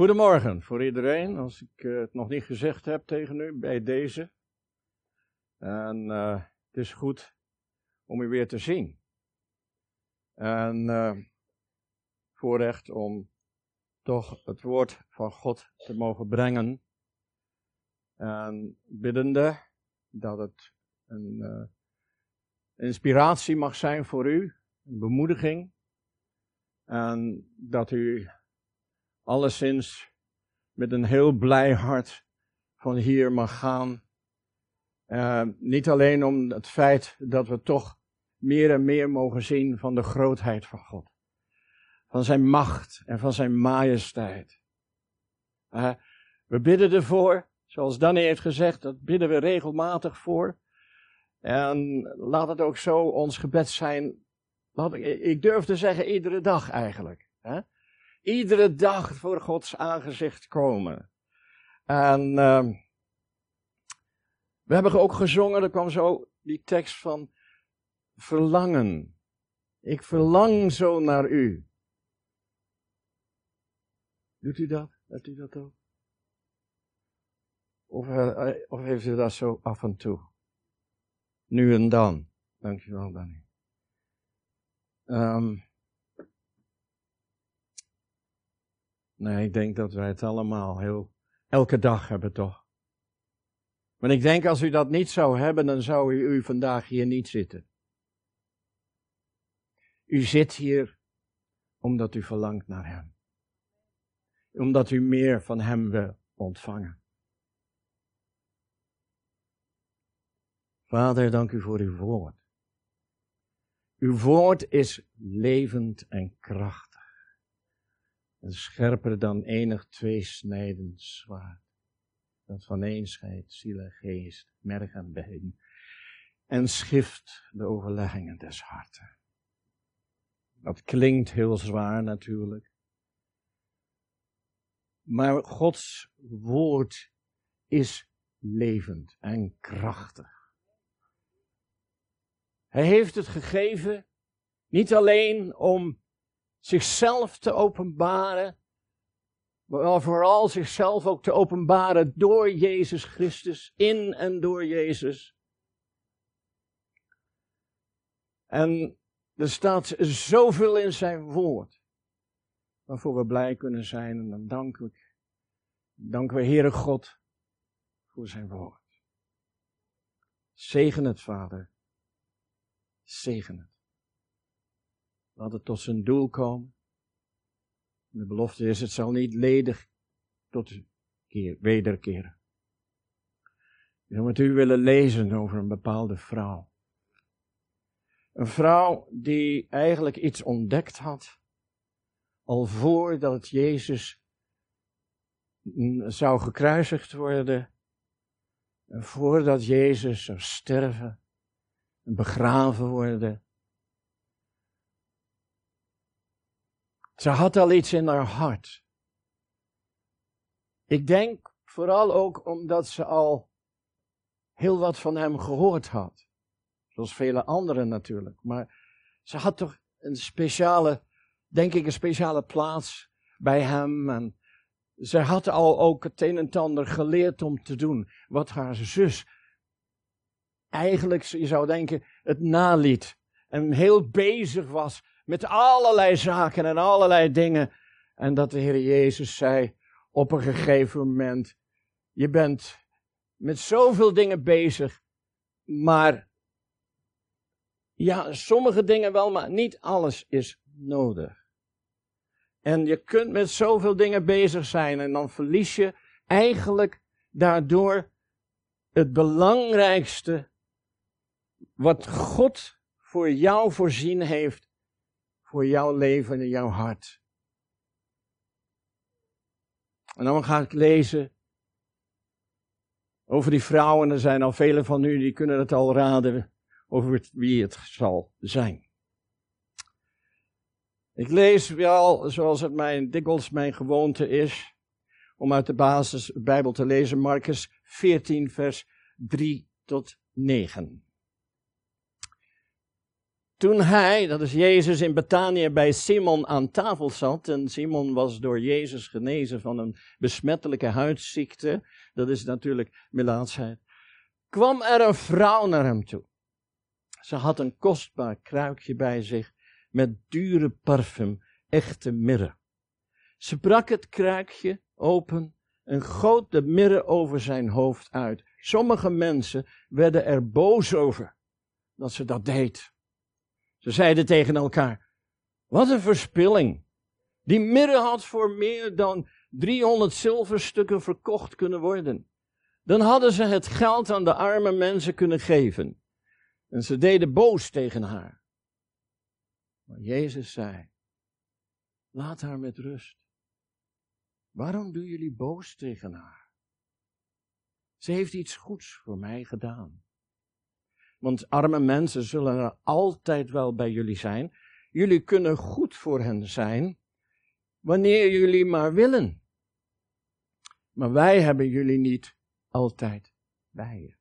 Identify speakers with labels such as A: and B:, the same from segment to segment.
A: Goedemorgen voor iedereen, als ik uh, het nog niet gezegd heb tegen u bij deze. En uh, het is goed om u weer te zien. En uh, voorrecht om toch het woord van God te mogen brengen. En biddende dat het een inspiratie mag zijn voor u, een bemoediging. En dat u alleszins met een heel blij hart van hier mag gaan. Uh, niet alleen om het feit dat we toch meer en meer mogen zien van de grootheid van God. Van zijn macht en van zijn majesteit. Uh, we bidden ervoor, zoals Danny heeft gezegd, dat bidden we regelmatig voor. En laat het ook zo ons gebed zijn. Ik durf te zeggen, iedere dag eigenlijk. Hè? Iedere dag voor Gods aangezicht komen. En uh, we hebben ook gezongen, er kwam zo die tekst van verlangen. Ik verlang zo naar u. Doet u dat? Doet u dat ook? Of, uh, of heeft u dat zo af en toe? Nu en dan. Dankjewel, Danny. Um, Nee, ik denk dat wij het allemaal heel, elke dag hebben toch. Maar ik denk als u dat niet zou hebben, dan zou u, u vandaag hier niet zitten. U zit hier omdat u verlangt naar Hem. Omdat u meer van Hem wil ontvangen. Vader, dank u voor uw woord. Uw woord is levend en krachtig en scherper dan enig tweesnijdend zwaard, dat van een scheidt ziel en geest, merg en been, en schift de overleggingen des harten. Dat klinkt heel zwaar natuurlijk. Maar Gods woord is levend en krachtig. Hij heeft het gegeven niet alleen om zichzelf te openbaren, maar vooral zichzelf ook te openbaren door Jezus Christus, in en door Jezus. En er staat zoveel in zijn woord, waarvoor we blij kunnen zijn. En dan danken we, danken we Heere God voor zijn woord. Zegen het, Vader. Zegen het. Laat het tot zijn doel komen. De belofte is, het zal niet ledig tot keer, wederkeren. Ik zou met u willen lezen over een bepaalde vrouw. Een vrouw die eigenlijk iets ontdekt had, al voordat Jezus zou gekruisigd worden, en voordat Jezus zou sterven en begraven worden, Ze had al iets in haar hart. Ik denk vooral ook omdat ze al heel wat van hem gehoord had. Zoals vele anderen natuurlijk. Maar ze had toch een speciale, denk ik, een speciale plaats bij hem. En ze had al ook het een en ander geleerd om te doen. Wat haar zus eigenlijk, je zou denken, het naliet. En heel bezig was met allerlei zaken en allerlei dingen. En dat de Heer Jezus zei op een gegeven moment: Je bent met zoveel dingen bezig, maar ja, sommige dingen wel, maar niet alles is nodig. En je kunt met zoveel dingen bezig zijn en dan verlies je eigenlijk daardoor het belangrijkste wat God voor jou voorzien heeft voor jouw leven en jouw hart. En dan ga ik lezen over die vrouwen. Er zijn al velen van u die kunnen het al raden over wie het zal zijn. Ik lees wel, zoals het mijn, dikwijls mijn gewoonte is, om uit de basis Bijbel te lezen, Marcus 14, vers 3 tot 9. Toen hij, dat is Jezus in Betanië, bij Simon aan tafel zat, en Simon was door Jezus genezen van een besmettelijke huidziekte, dat is natuurlijk melaatsheid, kwam er een vrouw naar hem toe. Ze had een kostbaar kruikje bij zich met dure parfum, echte mirre. Ze brak het kruikje open en goot de mirre over zijn hoofd uit. Sommige mensen werden er boos over dat ze dat deed. Ze zeiden tegen elkaar: Wat een verspilling. Die mirre had voor meer dan 300 zilverstukken verkocht kunnen worden. Dan hadden ze het geld aan de arme mensen kunnen geven. En ze deden boos tegen haar. Maar Jezus zei: Laat haar met rust. Waarom doen jullie boos tegen haar? Ze heeft iets goeds voor mij gedaan. Want arme mensen zullen er altijd wel bij jullie zijn. Jullie kunnen goed voor hen zijn, wanneer jullie maar willen. Maar wij hebben jullie niet altijd bij je.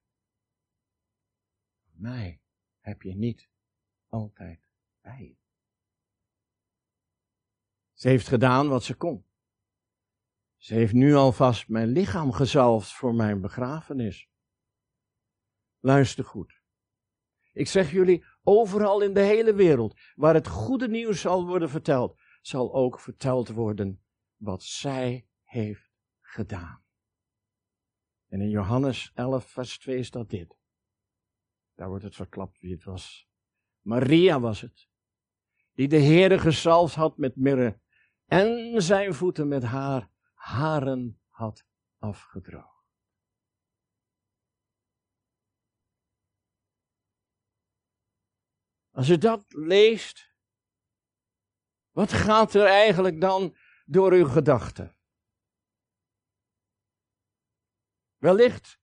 A: Mij heb je niet altijd bij je. Ze heeft gedaan wat ze kon. Ze heeft nu alvast mijn lichaam gezalfd voor mijn begrafenis. Luister goed. Ik zeg jullie, overal in de hele wereld, waar het goede nieuws zal worden verteld, zal ook verteld worden wat zij heeft gedaan. En in Johannes 11, vers 2 staat dit. Daar wordt het verklapt wie het was. Maria was het, die de Heere gezalfd had met mirre en zijn voeten met haar haren had afgedroogd. Als je dat leest, wat gaat er eigenlijk dan door uw gedachten? Wellicht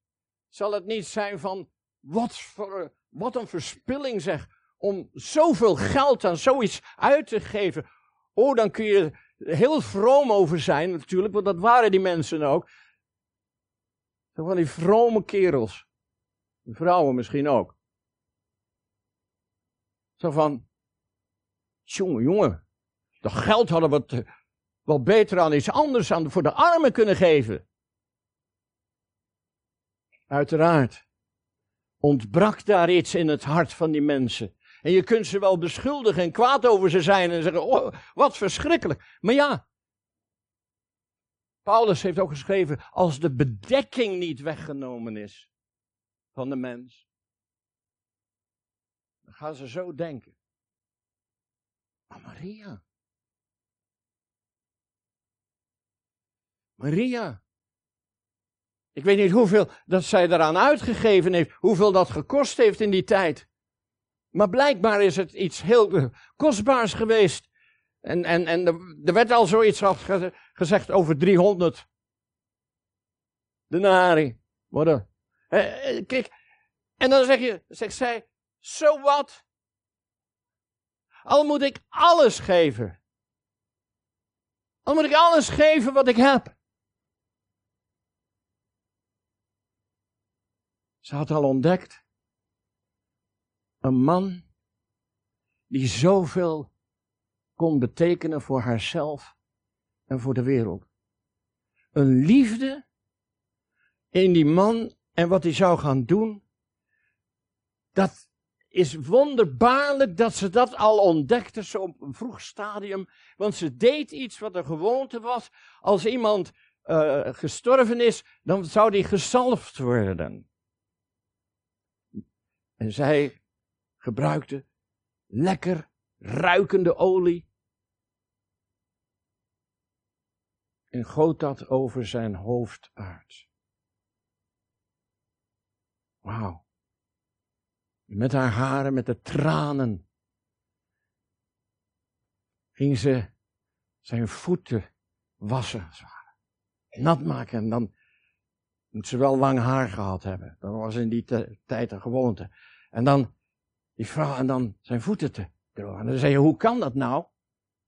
A: zal het niet zijn van, wat, voor, wat een verspilling zeg, om zoveel geld aan zoiets uit te geven. Oh, dan kun je heel vroom over zijn natuurlijk, want dat waren die mensen ook. Van die vrome kerels. Vrouwen misschien ook. Zo van, jongen, jongen, dat geld hadden we het wel beter aan iets anders aan voor de armen kunnen geven. Uiteraard ontbrak daar iets in het hart van die mensen. En je kunt ze wel beschuldigen en kwaad over ze zijn en zeggen, oh, wat verschrikkelijk. Maar ja, Paulus heeft ook geschreven, als de bedekking niet weggenomen is van de mens, gaan ze zo denken. Maar Maria. Maria. Ik weet niet hoeveel dat zij eraan uitgegeven heeft, hoeveel dat gekost heeft in die tijd. Maar blijkbaar is het iets heel kostbaars geweest. En, en, en er werd al zoiets gezegd over 300 denari. Worden. Eh, eh, kijk, en dan zeg je, zegt zij, so wat? Al moet ik alles geven. Al moet ik alles geven wat ik heb. Ze had al ontdekt een man die zoveel kon betekenen voor haarzelf en voor de wereld. Een liefde in die man en wat hij zou gaan doen, dat is wonderbaarlijk dat ze dat al ontdekte, zo op een vroeg stadium. Want ze deed iets wat een gewoonte was. Als iemand uh, gestorven is, dan zou die gezalfd worden. En zij gebruikte lekker ruikende olie. En goot dat over zijn hoofd uit. Wauw. Met haar haren, met de tranen, ging ze zijn voeten wassen. Nat maken en dan moet ze wel lang haar gehad hebben. Dat was in die tijd een gewoonte. En dan die vrouw en dan zijn voeten te drogen. En dan zei je, hoe kan dat nou?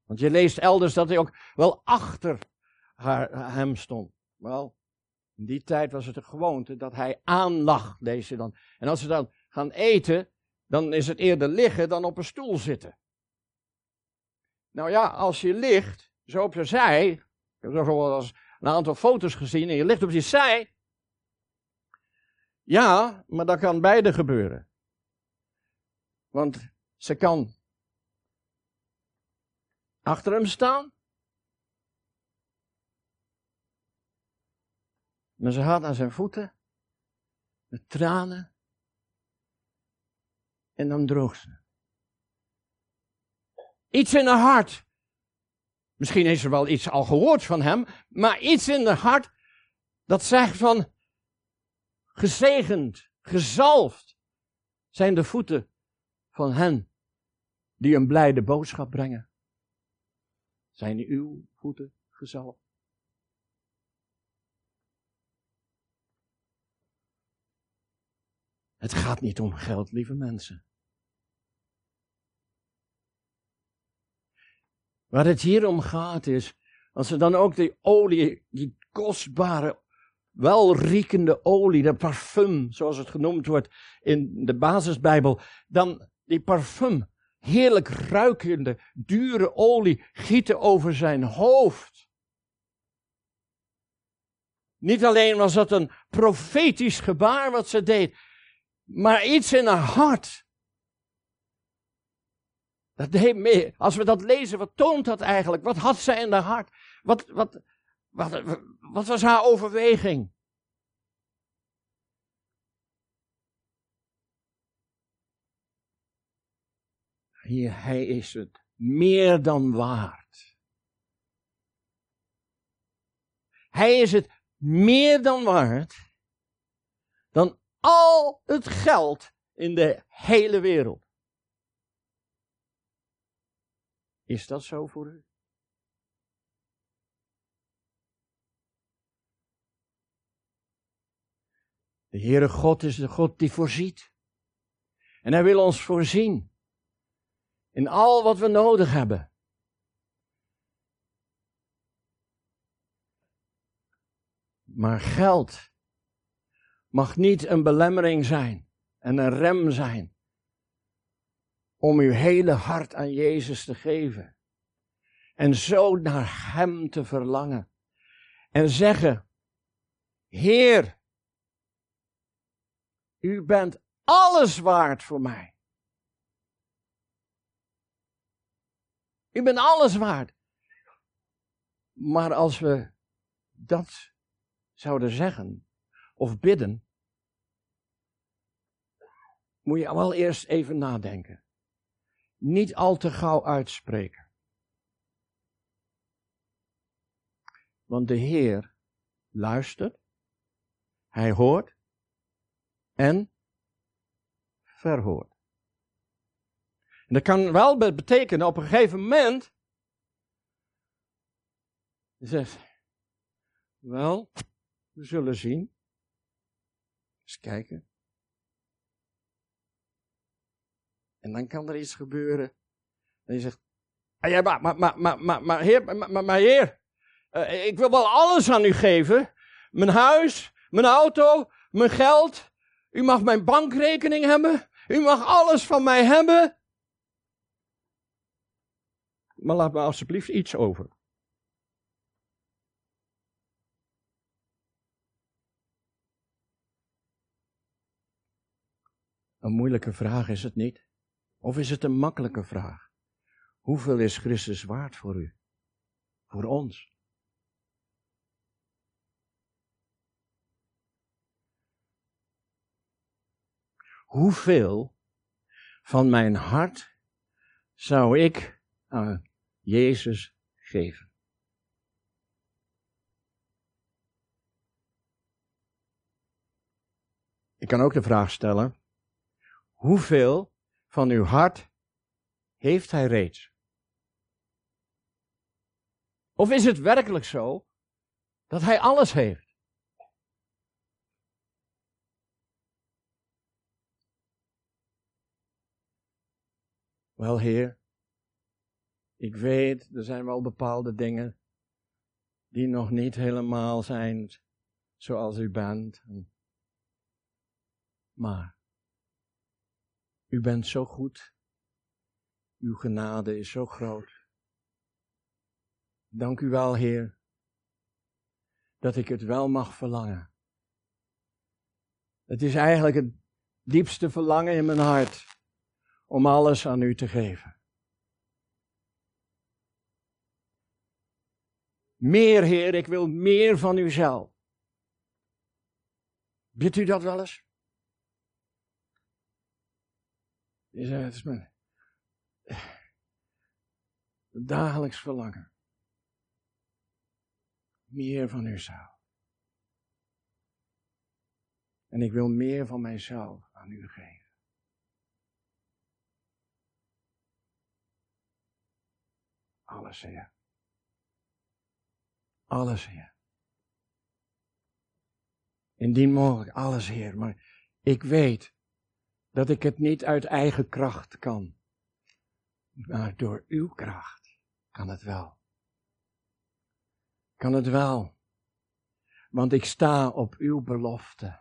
A: Want je leest elders dat hij ook wel achter haar, hem stond. Wel, in die tijd was het een gewoonte dat hij aanlag, deze dan. En als ze dan gaan eten, dan is het eerder liggen dan op een stoel zitten. Nou ja, als je ligt, zo op je zij, ik heb zo wel eens een aantal foto's gezien, en je ligt op je zij. Ja, maar dat kan beide gebeuren. Want ze kan achter hem staan. Maar ze had aan zijn voeten, met tranen. En dan droogt ze. Iets in haar hart. Misschien heeft ze wel iets al gehoord van hem, maar iets in haar hart dat zegt van gezegend, gezalfd zijn de voeten van hen die een blijde boodschap brengen. Zijn uw voeten gezalfd? Het gaat niet om geld, lieve mensen. Waar het hier om gaat is, als we dan ook die olie, die kostbare, welriekende olie, de parfum, zoals het genoemd wordt in de basisbijbel, dan die parfum, heerlijk ruikende, dure olie, gieten over zijn hoofd. Niet alleen was dat een profetisch gebaar wat ze deed, maar iets in haar hart. Dat. Als we dat lezen, wat toont dat eigenlijk? Wat had zij in haar hart? Wat, wat, wat, was haar overweging? Hij is het meer dan waard. Hij is het meer dan waard dan al het geld in de hele wereld. Is dat zo voor u? De Heere God is de God die voorziet. En Hij wil ons voorzien in al wat we nodig hebben. Maar geld mag niet een belemmering zijn en een rem zijn om uw hele hart aan Jezus te geven. En zo naar Hem te verlangen. En zeggen, Heer, u bent alles waard voor mij. U bent alles waard. Maar als we dat zouden zeggen of bidden, moet je wel eerst even nadenken niet al te gauw uitspreken. Want de Heer luistert, Hij hoort en verhoort. En dat kan wel betekenen op een gegeven moment. Zegt, wel, we zullen zien. Eens kijken. En dan kan er iets gebeuren. En je zegt, ah, ja, maar, maar, maar, maar, maar, heer, maar, maar, heer, uh, ik wil wel alles aan u geven. Mijn huis, mijn auto, mijn geld. U mag mijn bankrekening hebben. U mag alles van mij hebben. Maar laat me alsjeblieft iets over. Een moeilijke vraag is het niet. Of is het een makkelijke vraag? Hoeveel is Christus waard voor u? Voor ons? Hoeveel van mijn hart zou ik aan Jezus geven? Ik kan ook de vraag stellen: hoeveel van uw hart heeft hij reeds? Of is het werkelijk zo dat hij alles heeft? Wel, Heer, ik weet, er zijn wel bepaalde dingen die nog niet helemaal zijn zoals u bent. Maar U bent zo goed. Uw genade is zo groot. Dank u wel, Heer, dat ik het wel mag verlangen. Het is eigenlijk het diepste verlangen in mijn hart om alles aan u te geven. Meer, Heer, ik wil meer van u zelf. Bidt u dat wel eens? Het is mijn dagelijks verlangen. Meer van u zelf. En ik wil meer van mijzelf aan u geven. Alles, Heer. Alles, Heer. Indien mogelijk, alles, Heer. Maar ik weet dat ik het niet uit eigen kracht kan. Maar door uw kracht kan het wel. Kan het wel. Want ik sta op uw belofte.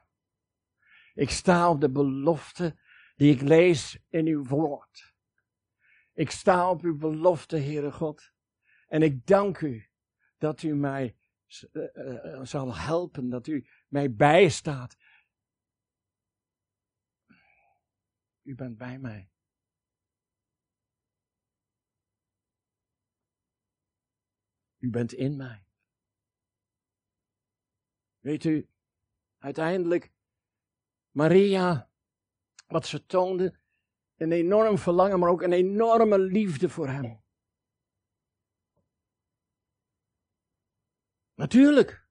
A: Ik sta op de belofte die ik lees in uw woord. Ik sta op uw belofte, Heere God. En ik dank u dat u mij uh, zal helpen, dat u mij bijstaat. U bent bij mij. U bent in mij. Weet u, uiteindelijk, Maria, wat ze toonde, een enorm verlangen, maar ook een enorme liefde voor hem. Natuurlijk.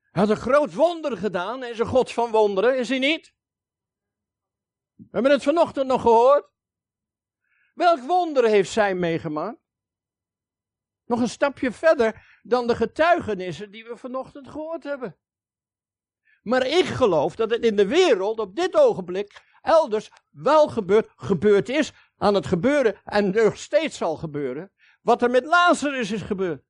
A: Hij had een groot wonder gedaan en een God van wonderen, is hij niet? We hebben het vanochtend nog gehoord. Welk wonder heeft zij meegemaakt? Nog een stapje verder dan de getuigenissen die we vanochtend gehoord hebben. Maar ik geloof dat het in de wereld op dit ogenblik elders wel gebeurd, gebeurd is, aan het gebeuren en nog steeds zal gebeuren. Wat er met Lazarus is gebeurd.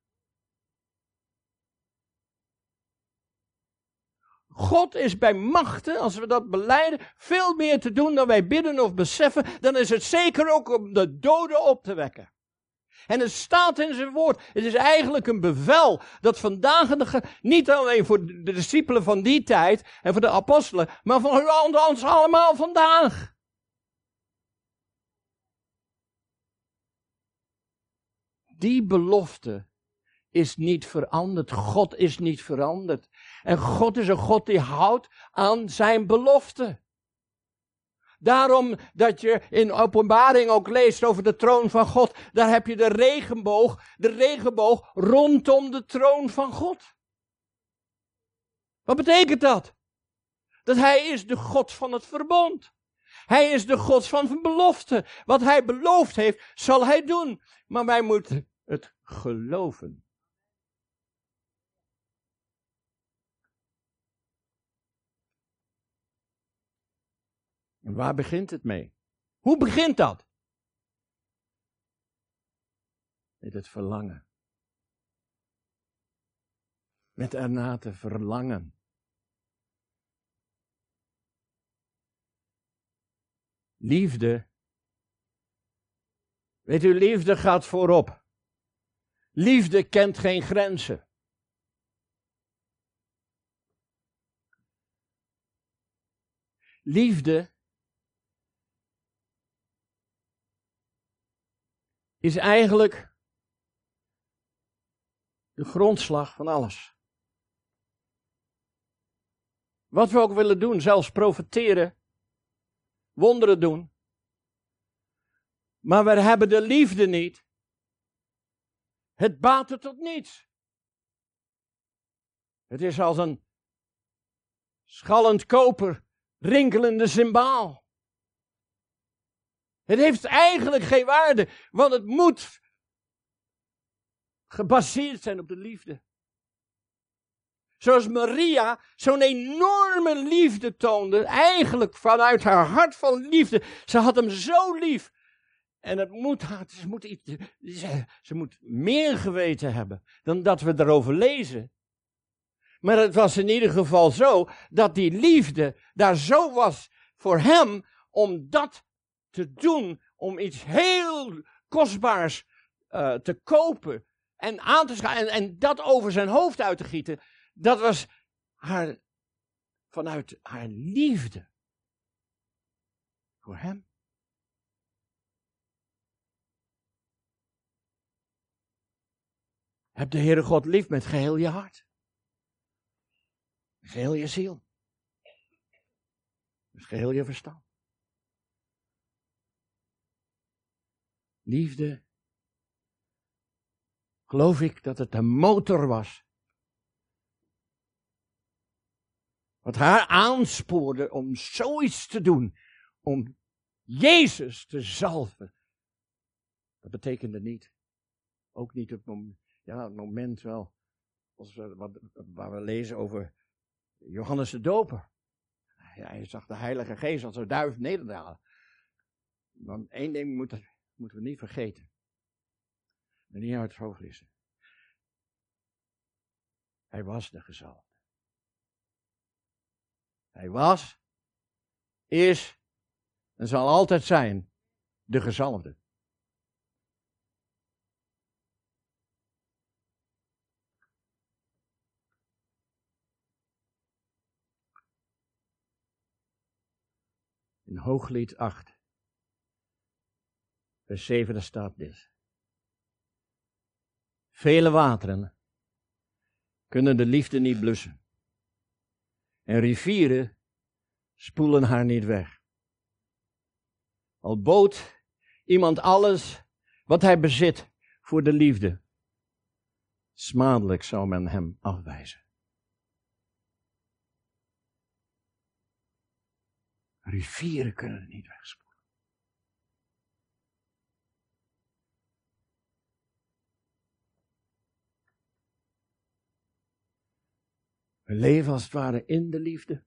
A: God is bij machten, als we dat beleiden, veel meer te doen dan wij bidden of beseffen. Dan is het zeker ook om de doden op te wekken. En het staat in zijn woord. Het is eigenlijk een bevel dat vandaag de, niet alleen voor de discipelen van die tijd en voor de apostelen, maar voor ons allemaal vandaag. Die belofte is niet veranderd. God is niet veranderd. En God is een God die houdt aan zijn belofte. Daarom dat je in openbaring ook leest over de troon van God. Daar heb je de regenboog, de regenboog rondom de troon van God. Wat betekent dat? Dat hij is de God van het verbond. Hij is de God van belofte. Wat hij beloofd heeft, zal hij doen. Maar wij moeten het geloven. Waar begint het mee? Hoe begint dat? Met het verlangen. Met erna te verlangen. Liefde. Weet u, liefde gaat voorop. Liefde kent geen grenzen. Liefde is eigenlijk de grondslag van alles. Wat we ook willen doen, zelfs profeteren, wonderen doen. Maar we hebben de liefde niet. Het baat er tot niets. Het is als een schallend koper, rinkelende symbaal. Het heeft eigenlijk geen waarde, want het moet gebaseerd zijn op de liefde. Zoals Maria zo'n enorme liefde toonde, eigenlijk vanuit haar hart van liefde. Ze had hem zo lief. En het moet, ze, moet iets, ze, ze moet meer geweten hebben dan dat we erover lezen. Maar het was in ieder geval zo dat die liefde daar zo was voor hem om dat te doen om iets heel kostbaars uh, te kopen en aan te schaffen en, en dat over zijn hoofd uit te gieten, dat was haar vanuit haar liefde voor hem. Heb de Heere God lief met geheel je hart. Geheel je ziel. Geheel je verstand. Liefde. Geloof ik dat het de motor was. Wat haar aanspoorde om zoiets te doen. Om Jezus te zalven. Dat betekende niet. Ook niet het moment ja, het moment wel, als we, wat, waar we lezen over Johannes de Doper. hij zag de Heilige Geest als een duif nederdalen. Want één ding moeten, moeten we niet vergeten. En niet uit het. Hij was de gezalfde. Hij was, is en zal altijd zijn de gezalfde. In Hooglied 8, vers 7, staat dit. Vele wateren kunnen de liefde niet blussen. En rivieren spoelen haar niet weg. Al bood iemand alles wat hij bezit voor de liefde, smadelijk zou men hem afwijzen. Rivieren kunnen niet wegspoelen. We leven als het ware in de liefde.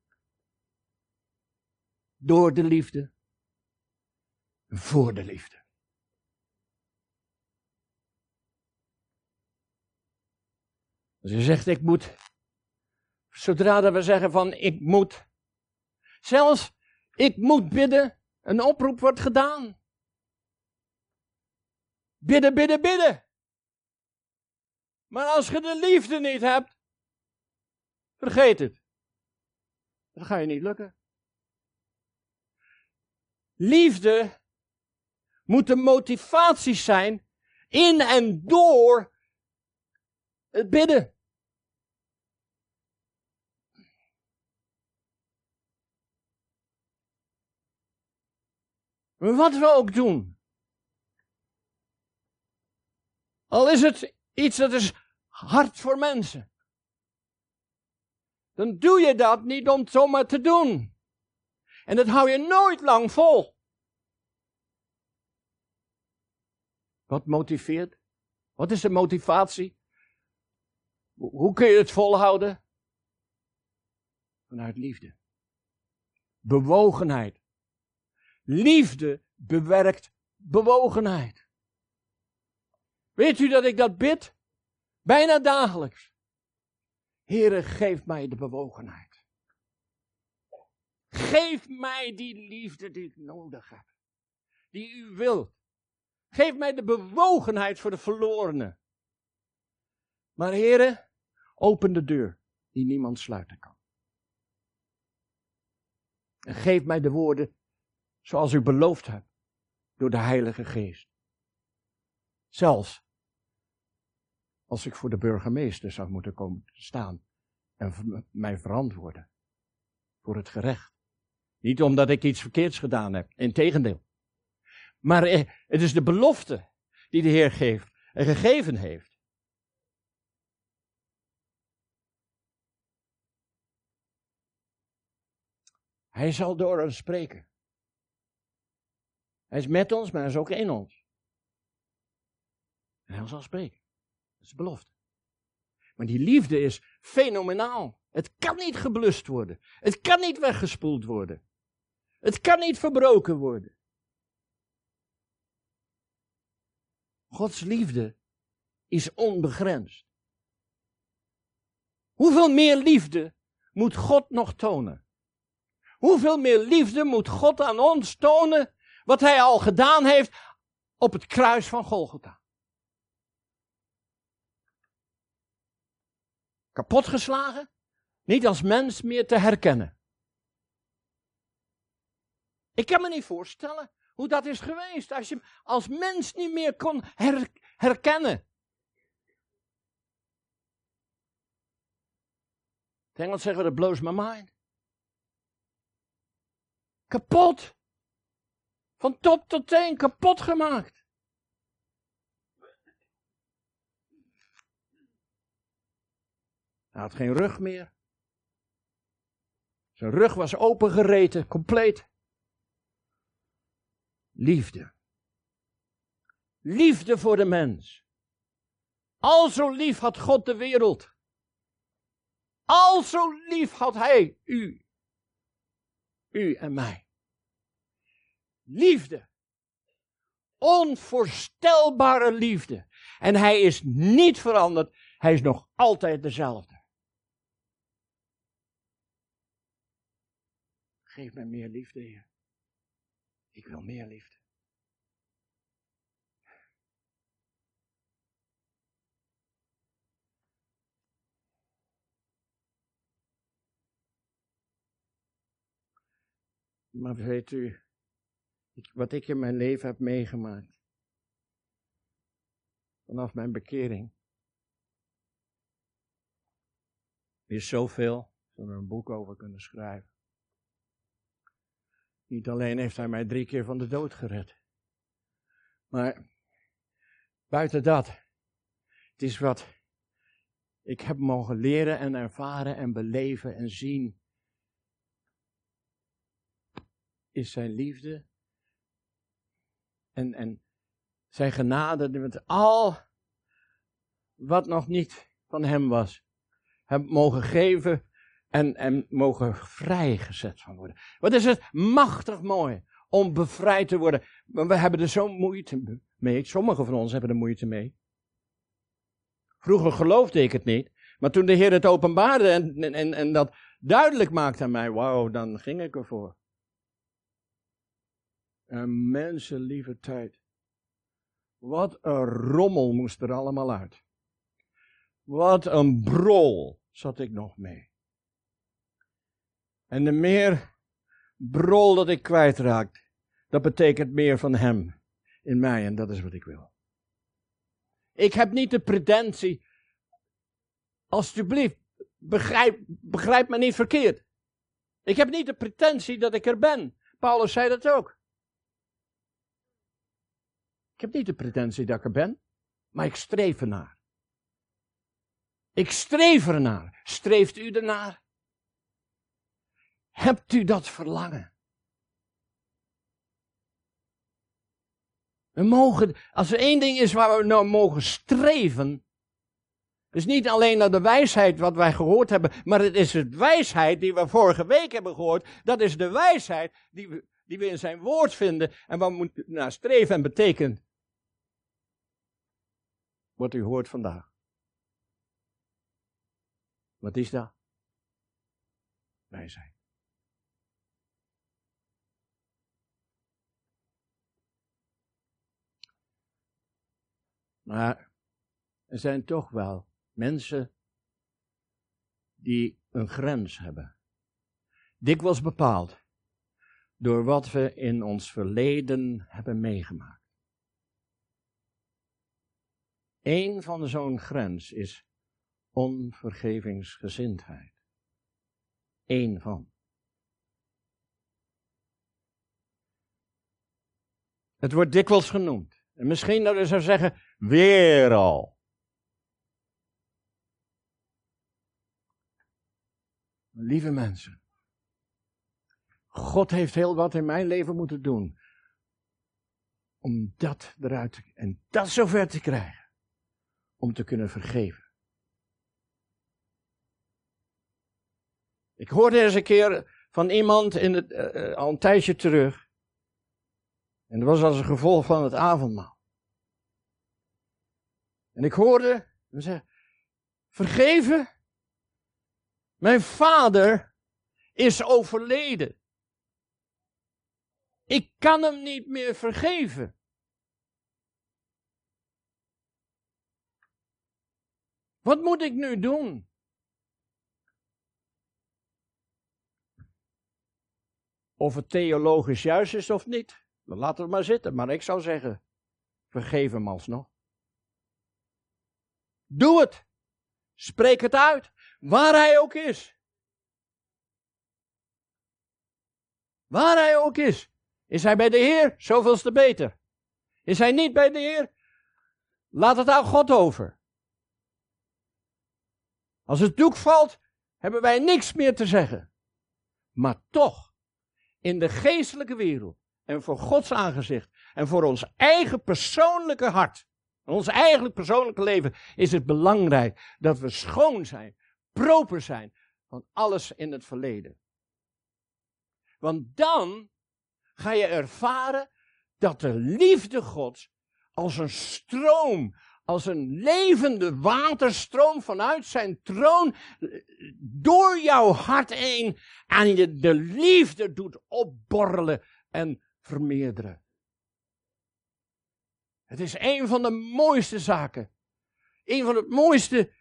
A: Door de liefde. Voor de liefde. Als je zegt ik moet, zodra dat we zeggen van ik moet, zelfs ik moet bidden. Een oproep wordt gedaan. Bidden, bidden, bidden. Maar als je de liefde niet hebt, vergeet het. Dat ga je niet lukken. Liefde moet de motivatie zijn in en door het bidden. Wat we ook doen. Al is het iets dat is hard voor mensen. Dan doe je dat niet om het zomaar te doen. En dat hou je nooit lang vol. Wat motiveert? Wat is de motivatie? Hoe kun je het volhouden? Vanuit liefde. Bewogenheid. Liefde bewerkt bewogenheid. Weet u dat ik dat bid? Bijna dagelijks. Heere, geef mij de bewogenheid. Geef mij die liefde die ik nodig heb. Die u wilt. Geef mij de bewogenheid voor de verlorenen. Maar Heere, open de deur die niemand sluiten kan. En geef mij de woorden zoals u beloofd hebt, door de Heilige Geest. Zelfs als ik voor de burgemeester zou moeten komen staan en mij verantwoorden voor het gerecht. Niet omdat ik iets verkeerds gedaan heb, integendeel. Maar eh, het is de belofte die de Heer geeft en gegeven heeft. Hij zal door ons spreken. Hij is met ons, maar hij is ook in ons. En hij zal spreken. Is belofte. Maar die liefde is fenomenaal. Het kan niet geblust worden. Het kan niet weggespoeld worden. Het kan niet verbroken worden. Gods liefde is onbegrensd. Hoeveel meer liefde moet God nog tonen? Hoeveel meer liefde moet God aan ons tonen wat hij al gedaan heeft op het kruis van Golgotha. Kapotgeslagen, niet als mens meer te herkennen. Ik kan me niet voorstellen hoe dat is geweest als je als mens niet meer kon herkennen. Het Engels zeggen we, dat blows my mind. Kapot. Van top tot teen kapot gemaakt. Hij had geen rug meer. Zijn rug was opengereten, compleet. Liefde. Liefde voor de mens. Al zo lief had God de wereld. Al zo lief had Hij u. U en mij. Liefde. Onvoorstelbare liefde. En Hij is niet veranderd. Hij is nog altijd dezelfde. Geef mij meer liefde. Ik wil meer liefde. Maar weet u, wat ik in mijn leven heb meegemaakt, vanaf mijn bekering, is zoveel, zou er een boek over kunnen schrijven. Niet alleen heeft hij mij drie keer van de dood gered. Maar buiten dat, het is wat ik heb mogen leren en ervaren en beleven en zien. Is zijn liefde en, en zijn genade met al wat nog niet van hem was, heb mogen geven en, en mogen vrijgezet van worden. Wat is het machtig mooi om bevrijd te worden. We hebben er zo moeite mee. Sommigen van ons hebben er moeite mee. Vroeger geloofde ik het niet. Maar toen de Heer het openbaarde en, en, en dat duidelijk maakte aan mij, wauw, dan ging ik ervoor. Een mensenlieve tijd. Wat een rommel moest er allemaal uit. Wat een brol zat ik nog mee. En de meer brol dat ik kwijtraak, dat betekent meer van Hem in mij en dat is wat ik wil. Ik heb niet de pretentie, alsjeblieft, begrijp, begrijp me niet verkeerd. Ik heb niet de pretentie dat ik er ben. Paulus zei dat ook. Ik heb niet de pretentie dat ik er ben, maar ik streef ernaar. Ik streef ernaar. Streeft u ernaar? Hebt u dat verlangen? We mogen, als er één ding is waar we nou mogen streven, is niet alleen naar de wijsheid wat wij gehoord hebben, maar het is de wijsheid die we vorige week hebben gehoord. Dat is de wijsheid die we, die we in zijn woord vinden en waar we moeten naar streven en betekent wat u hoort vandaag. Wat is dat? Wijsheid. Maar er zijn toch wel mensen die een grens hebben. Dikwijls bepaald door wat we in ons verleden hebben meegemaakt. Eén van zo'n grens is onvergevingsgezindheid. Eén van. Het wordt dikwijls genoemd. En misschien dat we zou zeggen, Weer al. Lieve mensen, God heeft heel wat in mijn leven moeten doen om dat eruit en dat zover te krijgen, om te kunnen vergeven. Ik hoorde eens een keer van iemand in het, uh, al een tijdje terug. En dat was als een gevolg van het avondmaal. En ik hoorde hem zeggen, vergeven? Mijn vader is overleden. Ik kan hem niet meer vergeven. Wat moet ik nu doen? Of het theologisch juist is of niet, dan laat het maar zitten. Maar ik zou zeggen, vergeef hem alsnog. Doe het. Spreek het uit, waar hij ook is. Waar hij ook is. Is hij bij de Heer, zoveel te beter. Is hij niet bij de Heer, laat het aan God over. Als het doek valt, hebben wij niks meer te zeggen. Maar toch, in de geestelijke wereld en voor Gods aangezicht en voor ons eigen persoonlijke hart, ons eigen persoonlijke leven, is het belangrijk dat we schoon zijn, proper zijn van alles in het verleden. Want dan ga je ervaren dat de liefde Gods als een stroom, als een levende waterstroom vanuit zijn troon door jouw hart heen aan je de liefde doet opborrelen en vermeerderen. Het is een van de mooiste zaken. Een van de mooiste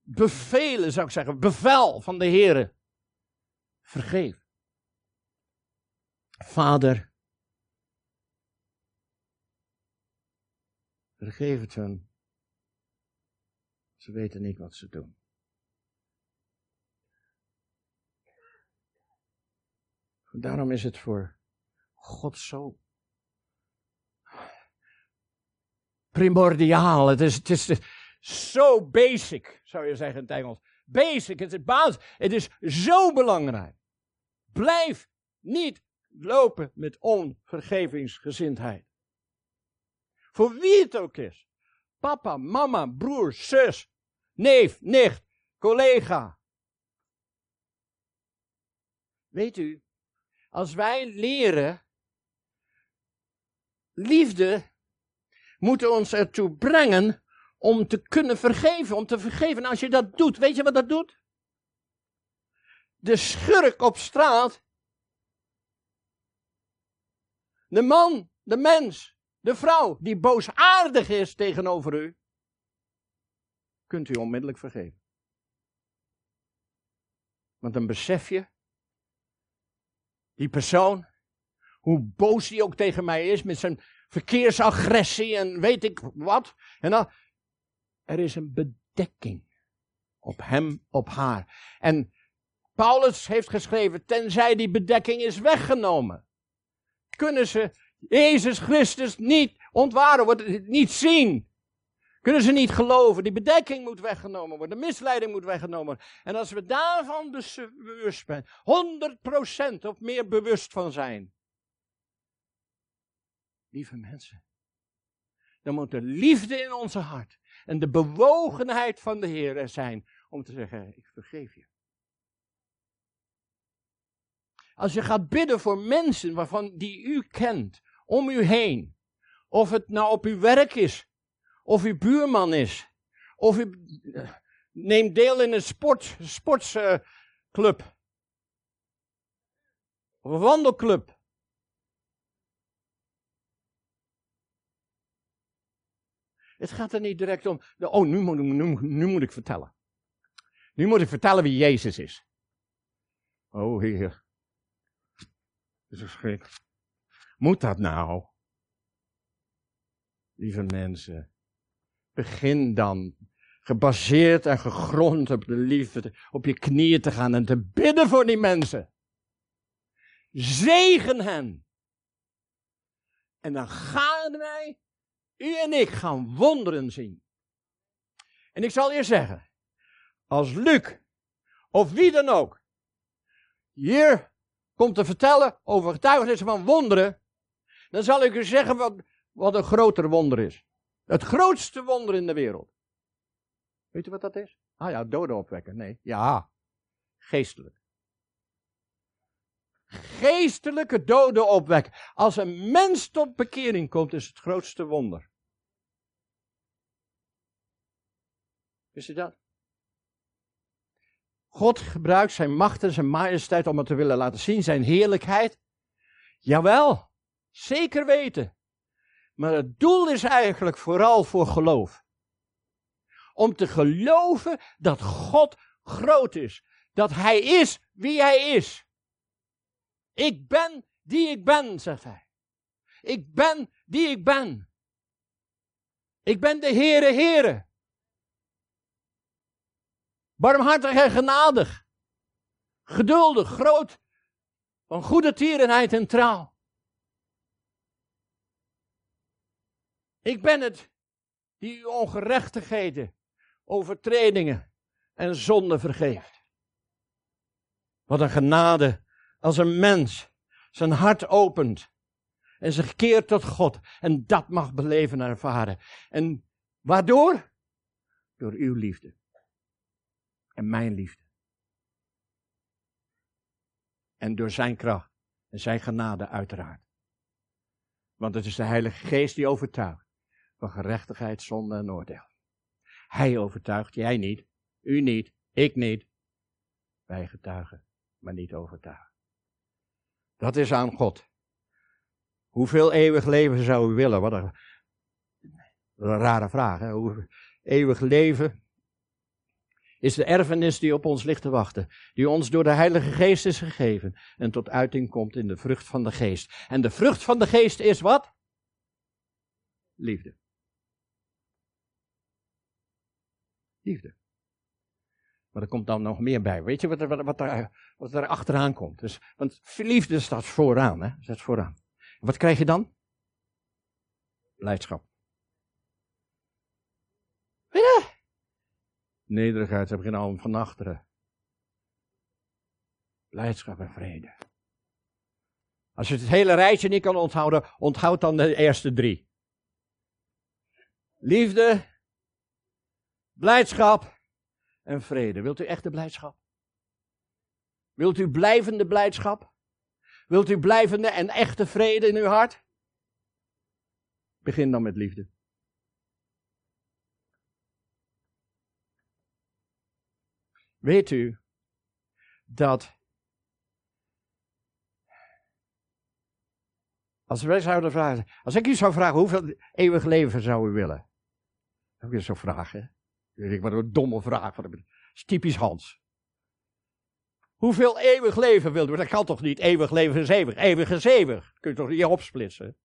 A: bevelen, zou ik zeggen, bevel van de Heer. Vergeef. Vader, vergeef het hun. Ze weten niet wat ze doen. Daarom is het voor God zo primordiaal. Het is, het is zo basic, zou je zeggen in het Engels. Basic, het is basis. Het is zo belangrijk. Blijf niet lopen met onvergevingsgezindheid. Voor wie het ook is. Papa, mama, broer, zus, neef, nicht, collega. Weet u, als wij leren, liefde moet ons ertoe brengen om te kunnen vergeven, om te vergeven. als je dat doet, weet je wat dat doet? De schurk op straat, de man, de mens, de vrouw die boosaardig is tegenover u, kunt u onmiddellijk vergeven. Want dan besef je, die persoon, hoe boos hij ook tegen mij is met zijn verkeersagressie en weet ik wat. En dan, er is een bedekking op hem, op haar. En Paulus heeft geschreven, tenzij die bedekking is weggenomen, kunnen ze Jezus Christus niet ontwaren, niet zien. Kunnen ze niet geloven. Die bedekking moet weggenomen worden. De misleiding moet weggenomen worden. En als we daarvan bewust zijn, 100% of meer bewust van zijn. Lieve mensen. Dan moet de liefde in onze hart en de bewogenheid van de Heer er zijn om te zeggen, ik vergeef je. Als je gaat bidden voor mensen waarvan die u kent, om u heen. Of het nou op uw werk is, of uw buurman is, of u eh, neemt deel in een sport, sportsclub. of een wandelclub. Het gaat er niet direct om, oh nu moet, nu, moet ik vertellen. Nu moet ik vertellen wie Jezus is. Oh Heer. Dat is gek. Moet dat nou? Lieve mensen, begin dan gebaseerd en gegrond op de liefde, op je knieën te gaan en te bidden voor die mensen. Zegen hen. En dan gaan wij, u en ik, gaan wonderen zien. En ik zal je zeggen, als Luc of wie dan ook hier komt te vertellen over getuigenissen van wonderen, dan zal ik u zeggen wat, wat een groter wonder is. Het grootste wonder in de wereld. Weet u wat dat is? Ah ja, doden opwekken. Nee, ja, geestelijk. Geestelijke doden opwekken. Als een mens tot bekering komt, is het grootste wonder. U dat? God gebruikt zijn macht en zijn majesteit om het te willen laten zien, zijn heerlijkheid. Jawel, Zeker weten. Maar het doel is eigenlijk vooral voor geloof. Om te geloven dat God groot is. Dat Hij is wie Hij is. Ik ben die ik ben, zegt Hij. Ik ben die ik ben. Ik ben de Heere Heere. Barmhartig en genadig. Geduldig, groot. Van goede tierenheid en trouw. Ik ben het die uw ongerechtigheden, overtredingen en zonden vergeeft. Wat een genade als een mens zijn hart opent en zich keert tot God en dat mag beleven en ervaren. En waardoor? Door uw liefde en mijn liefde. En door zijn kracht en zijn genade uiteraard. Want het is de Heilige Geest die overtuigt van gerechtigheid, zonde en oordeel. Hij overtuigt, jij niet, u niet, ik niet. Wij getuigen, maar niet overtuigen. Dat is aan God. Hoeveel eeuwig leven zou u willen? Wat een, rare vraag. Hè? Eeuwig leven is de erfenis die op ons ligt te wachten, die ons door de Heilige Geest is gegeven en tot uiting komt in de vrucht van de Geest. En de vrucht van de Geest is wat? Liefde. Liefde. Maar er komt dan nog meer bij. Weet je wat er, wat, er, wat er achteraan komt? Dus, want liefde staat vooraan, hè? Staat vooraan. Wat krijg je dan? Blijdschap. Nederigheid heb geen alm van achteren. Blijdschap en vrede. Als je het hele rijtje niet kan onthouden, onthoud dan de eerste drie. Liefde, blijdschap en vrede. Wilt u echte blijdschap? Wilt u blijvende blijdschap? Wilt u blijvende en echte vrede in uw hart? Begin dan met liefde. Weet u dat als wij zouden vragen, als ik u zou vragen hoeveel eeuwig leven zou u willen? Heb je zo'n vraag, hè? Ik wat een domme vraag. Dat is typisch Hans. Hoeveel eeuwig leven wilt u? Dat kan toch niet? Eeuwig leven is eeuwig. Eeuwig is eeuwig. Kun je toch niet opsplitsen?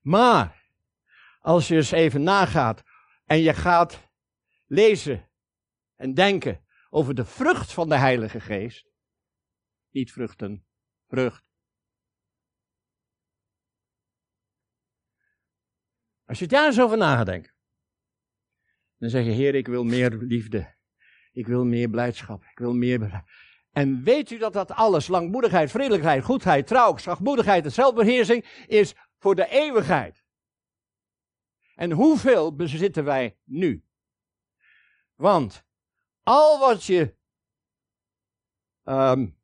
A: Maar, als je eens even nagaat en je gaat lezen en denken over de vrucht van de Heilige Geest. Niet vruchten, vrucht. Als je daar eens over nadenkt, dan zeg je, Heer, ik wil meer liefde. Ik wil meer blijdschap. Ik wil meer. En weet u dat dat alles, langmoedigheid, vriendelijkheid, goedheid, trouw, zachtmoedigheid en zelfbeheersing, is voor de eeuwigheid. En hoeveel bezitten wij nu? Want al wat je. Um,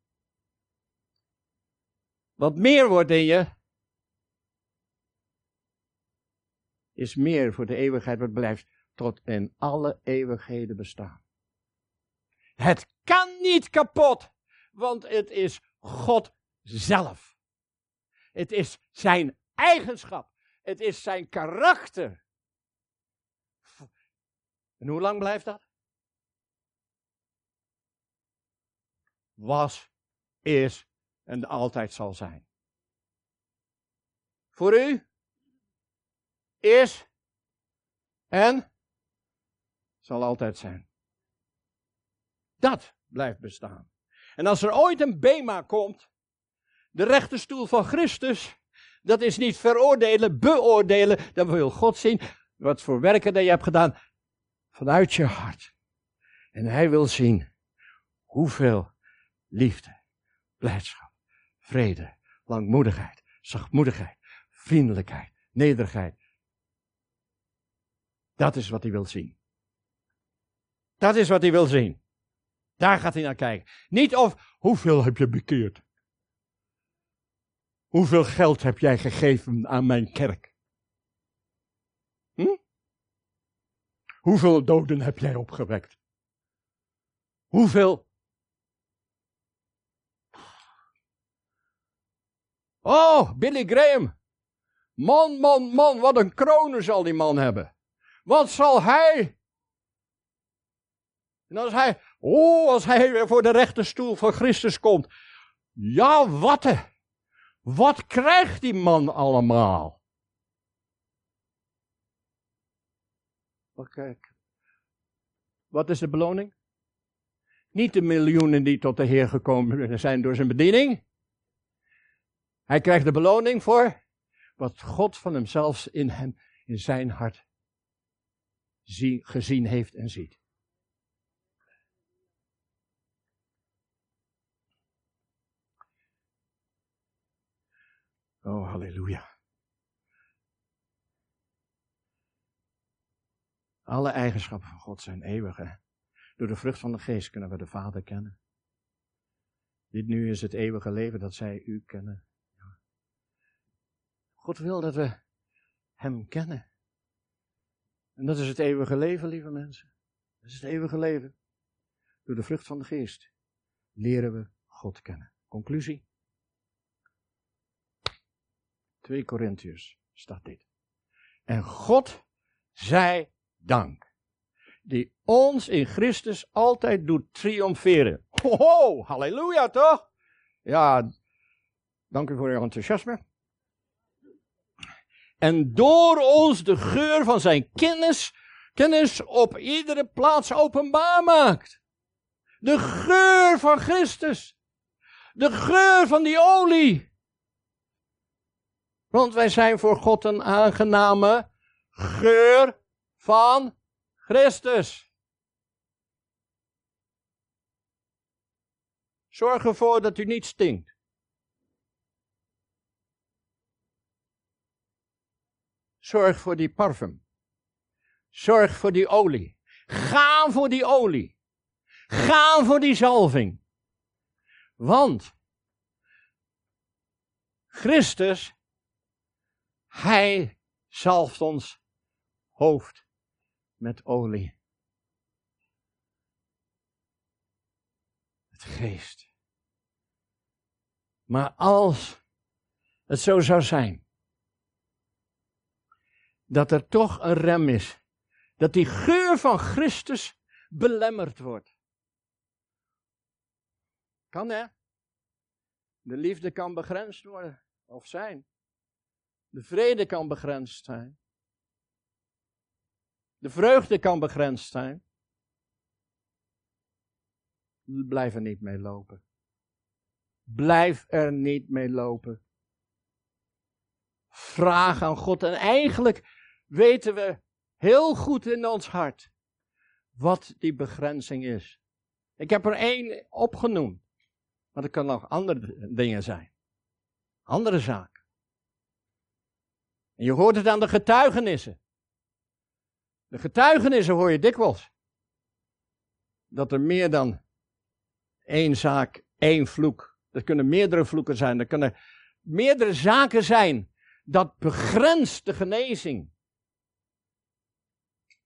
A: wat meer wordt in je. Is meer voor de eeuwigheid wat blijft tot in alle eeuwigheden bestaan. Het kan niet kapot, want het is God zelf. Het is zijn eigenschap. Het is zijn karakter. En hoe lang blijft dat? Was, is en altijd zal zijn. Voor u is en zal altijd zijn. Dat blijft bestaan. En als er ooit een Bema komt, de rechterstoel van Christus, dat is niet veroordelen, beoordelen. Dat wil God zien wat voor werken dat je hebt gedaan vanuit je hart. En hij wil zien hoeveel liefde, blijdschap, vrede, langmoedigheid, zachtmoedigheid, vriendelijkheid, nederigheid. Dat is wat hij wil zien. Dat is wat hij wil zien. Daar gaat hij naar kijken. Niet of hoeveel heb je bekeerd? Hoeveel geld heb jij gegeven aan mijn kerk? Hm? Hoeveel doden heb jij opgewekt? Hoeveel? Oh, Billy Graham. Man, man, man, wat een kronen zal die man hebben. Wat zal hij? En als hij, oh, als hij weer voor de rechterstoel van Christus komt. Ja, wat? Wat krijgt die man allemaal? Kijk, wat is de beloning? Niet de miljoenen die tot de Heer gekomen zijn door zijn bediening. Hij krijgt de beloning voor wat God van hemzelf in hem, in zijn hart zie, gezien heeft en ziet. Oh, halleluja. Alle eigenschappen van God zijn eeuwig. Hè? Door de vrucht van de geest kunnen we de Vader kennen. Dit nu is het eeuwige leven dat zij u kennen. God wil dat we Hem kennen. En dat is het eeuwige leven, lieve mensen. Dat is het eeuwige leven. Door de vrucht van de geest leren we God kennen. Conclusie. 2 Korintiërs staat dit. En God zij dank, die ons in Christus altijd doet triomferen. Ho, halleluja toch? Ja, dank u voor uw enthousiasme. En door ons de geur van zijn kennis, kennis op iedere plaats openbaar maakt. De geur van Christus. De geur van die olie. Want wij zijn voor God een aangename geur van Christus. Zorg ervoor dat u niet stinkt. Zorg voor die parfum. Zorg voor die olie. Ga voor die olie. Ga voor die zalving. Want Christus, Hij zalft ons hoofd met olie. Het geest. Maar als het zo zou zijn dat er toch een rem is. Dat die geur van Christus belemmerd wordt. Kan hè? De liefde kan begrensd worden of zijn. De vrede kan begrensd zijn. De vreugde kan begrensd zijn. Blijf er niet mee lopen. Blijf er niet mee lopen. Vraag aan God. En eigenlijk weten we heel goed in ons hart wat die begrenzing is. Ik heb er één opgenoemd, maar er kan nog andere dingen zijn. Andere zaken. En je hoort het aan de getuigenissen. De getuigenissen hoor je dikwijls. Dat er meer dan één zaak, één vloek. Er kunnen meerdere vloeken zijn. Er kunnen meerdere zaken zijn. Dat begrenst de genezing.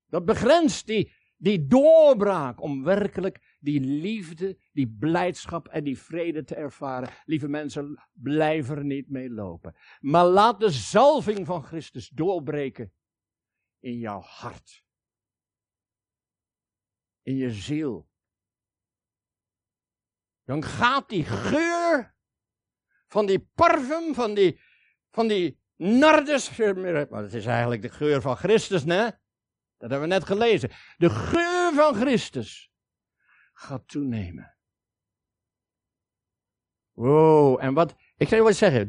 A: Dat begrenst die, die doorbraak om werkelijk die liefde, die blijdschap en die vrede te ervaren. Lieve mensen, blijf er niet mee lopen. Maar laat de zalving van Christus doorbreken in jouw hart. In je ziel. Dan gaat die geur van die parfum, van die, van die nardes, maar het is eigenlijk de geur van Christus, hè? Dat hebben we net gelezen. De geur van Christus gaat toenemen. Wow, en wat, ik zou je wat zeggen,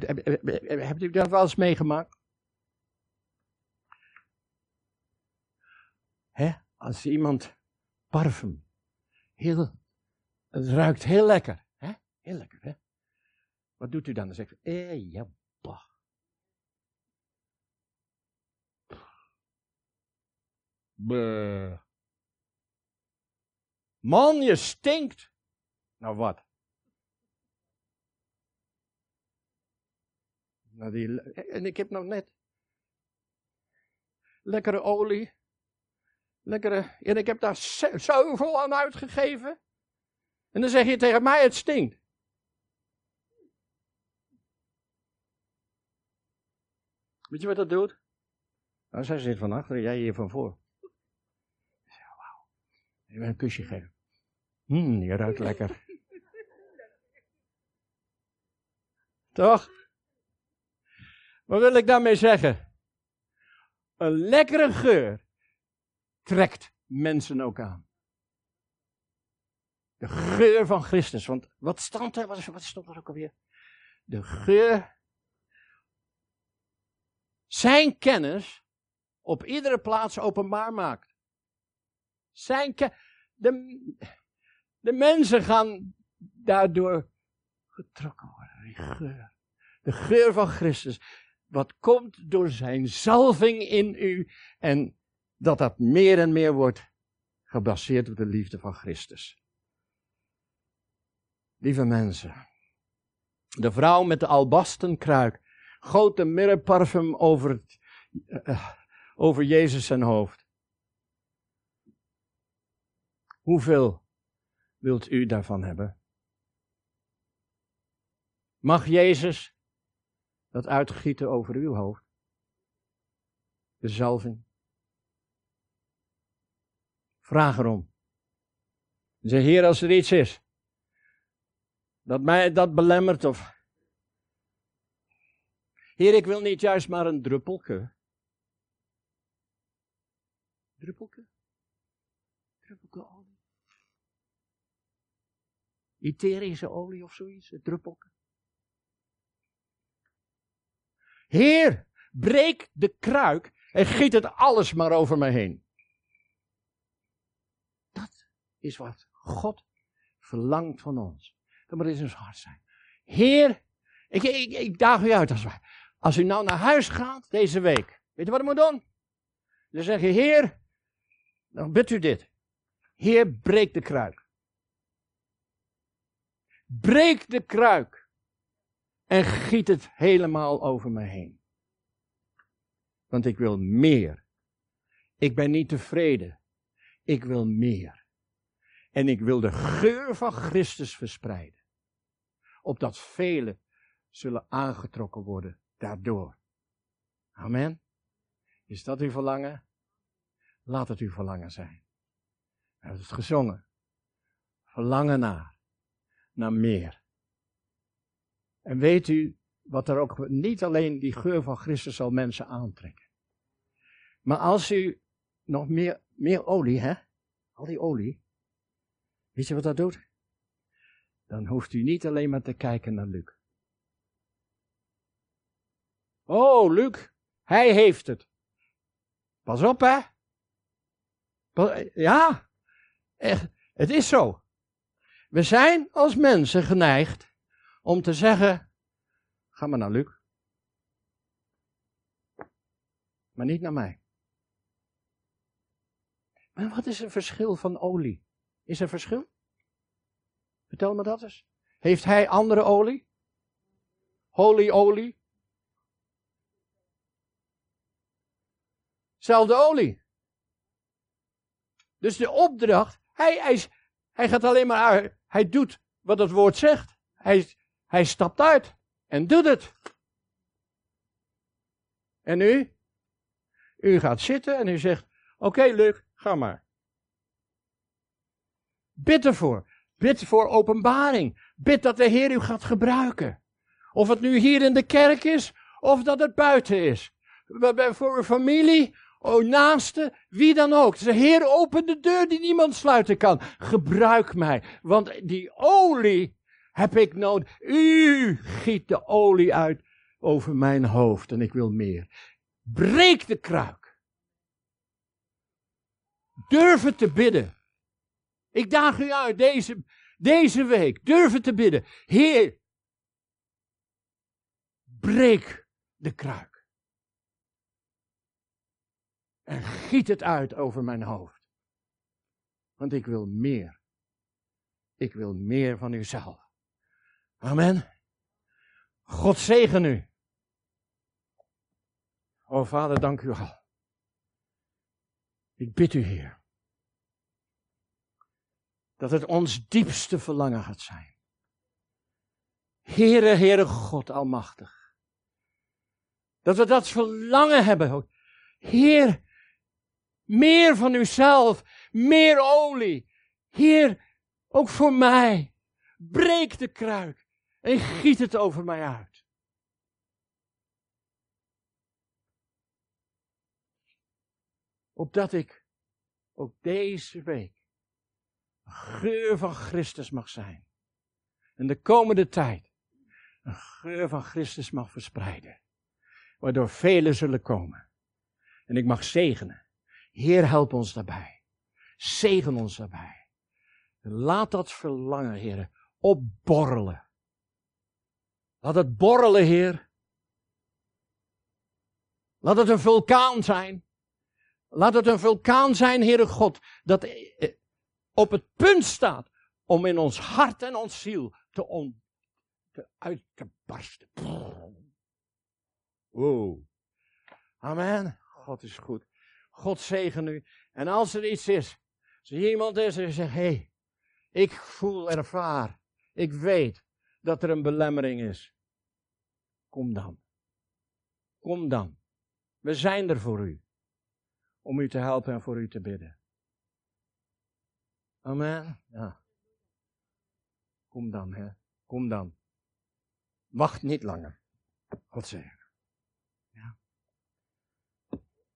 A: hebt u dat wel eens meegemaakt? Hè, als iemand parfum, heel, het ruikt heel lekker, hè, heel lekker, hè. Wat doet u dan? Dan zegt eh, ja, bah. Man, je stinkt. Nou wat? Nou die, en ik heb nog net lekkere olie. Lekkere, en ik heb daar zoveel aan uitgegeven. En dan zeg je tegen mij, het stinkt. Weet je wat dat doet? Nou, zij zit van achter, jij hier van voor. Even een kusje geven. Mmm, je ruikt lekker. Toch? Wat wil ik daarmee zeggen? Een lekkere geur trekt mensen ook aan. De geur van Christus. Want wat stond er? Wat, wat stond er ook alweer? De geur. Zijn kennis op iedere plaats openbaar maakt. Zijn de, de mensen gaan daardoor getrokken worden. Die geur. De geur van Christus. Wat komt door zijn zalving in u. En dat dat meer en meer wordt gebaseerd op de liefde van Christus. Lieve mensen. De vrouw met de albasten kruik goot de mirreparfum over, uh, over Jezus zijn hoofd. Hoeveel wilt u daarvan hebben? Mag Jezus dat uitgieten over uw hoofd? De zalving. Vraag erom. Zeg, Heer, als er iets is dat mij dat belemmert of. Heer, ik wil niet juist maar een druppelke. Druppelke? Druppelke. Etherische olie of zoiets, een druppelke. Heer, breek de kruik en giet het alles maar over me heen. Dat is wat God verlangt van ons. Dat moet in zijn hart zijn. Heer, ik, ik, daag u uit als. Als u nou naar huis gaat deze week, weet je wat u moet doen? Dan zeg je, Heer, dan bidt u dit. Heer, breek de kruik. Breek de kruik. En giet het helemaal over me heen. Want ik wil meer. Ik ben niet tevreden. Ik wil meer. En ik wil de geur van Christus verspreiden. Opdat velen zullen aangetrokken worden daardoor. Amen. Is dat uw verlangen? Laat het uw verlangen zijn. We hebben het gezongen. Verlangen naar. Naar meer. En weet u wat er ook niet alleen die geur van Christus zal mensen aantrekken. Maar als u nog meer, meer olie, hè? Al die olie. Weet je wat dat doet? Dan hoeft u niet alleen maar te kijken naar Luc. Oh, Luc, hij heeft het. Pas op, hè? Ja, echt, het is zo. We zijn als mensen geneigd om te zeggen: ga maar naar Luc. Maar niet naar mij. Maar wat is het verschil van olie? Is er verschil? Vertel me dat eens. Heeft hij andere olie? Holy olie? Zelfde olie. Dus de opdracht, hij, hij, hij gaat alleen maar uit, hij doet wat het woord zegt. Hij, hij stapt uit en doet het. En u? U gaat zitten en u zegt, oké Luc, ga maar. Bid ervoor. Bid voor openbaring. Bid dat de Heer u gaat gebruiken. Of het nu hier in de kerk is, of dat het buiten is. Voor uw familie, oh, naaste, wie dan ook. De Heer, open de deur die niemand sluiten kan. Gebruik mij, want die olie heb ik nodig. U giet de olie uit over mijn hoofd en ik wil meer. Breek de kruik. Durf te bidden. Ik daag u uit deze, deze week. Durf te bidden. Heer, breek de kruik. En giet het uit over mijn hoofd. Want ik wil meer. Ik wil meer van uzelf. Amen. God zegen u. O Vader, dank u wel. Ik bid u, Heer dat het ons diepste verlangen gaat zijn. Heere, Heere God Almachtig. Dat we dat verlangen hebben. Heer, meer van uzelf, meer olie. Heer, ook voor mij. Breek de kruik en giet het over mij uit. Opdat ik ook deze week een geur van Christus mag zijn. En de komende tijd een geur van Christus mag verspreiden. Waardoor velen zullen komen. En ik mag zegenen. Heer, help ons daarbij. Zegen ons daarbij. Laat dat verlangen, Heer, opborrelen. Laat het borrelen, Heer. Laat het een vulkaan zijn. Laat het een vulkaan zijn, Heere God, dat eh, op het punt staat om in ons hart en ons ziel te, on, te uit te barsten. Wow. Amen. God is goed. God zegen u. En als er iets is, als er iemand is en zegt, hé, hey, ik voel, ervaar, ik weet dat er een belemmering is. Kom dan. Kom dan. We zijn er voor u. Om u te helpen en voor u te bidden. Amen. Ja. Kom dan, hè. Kom dan. Wacht niet langer. God zegen.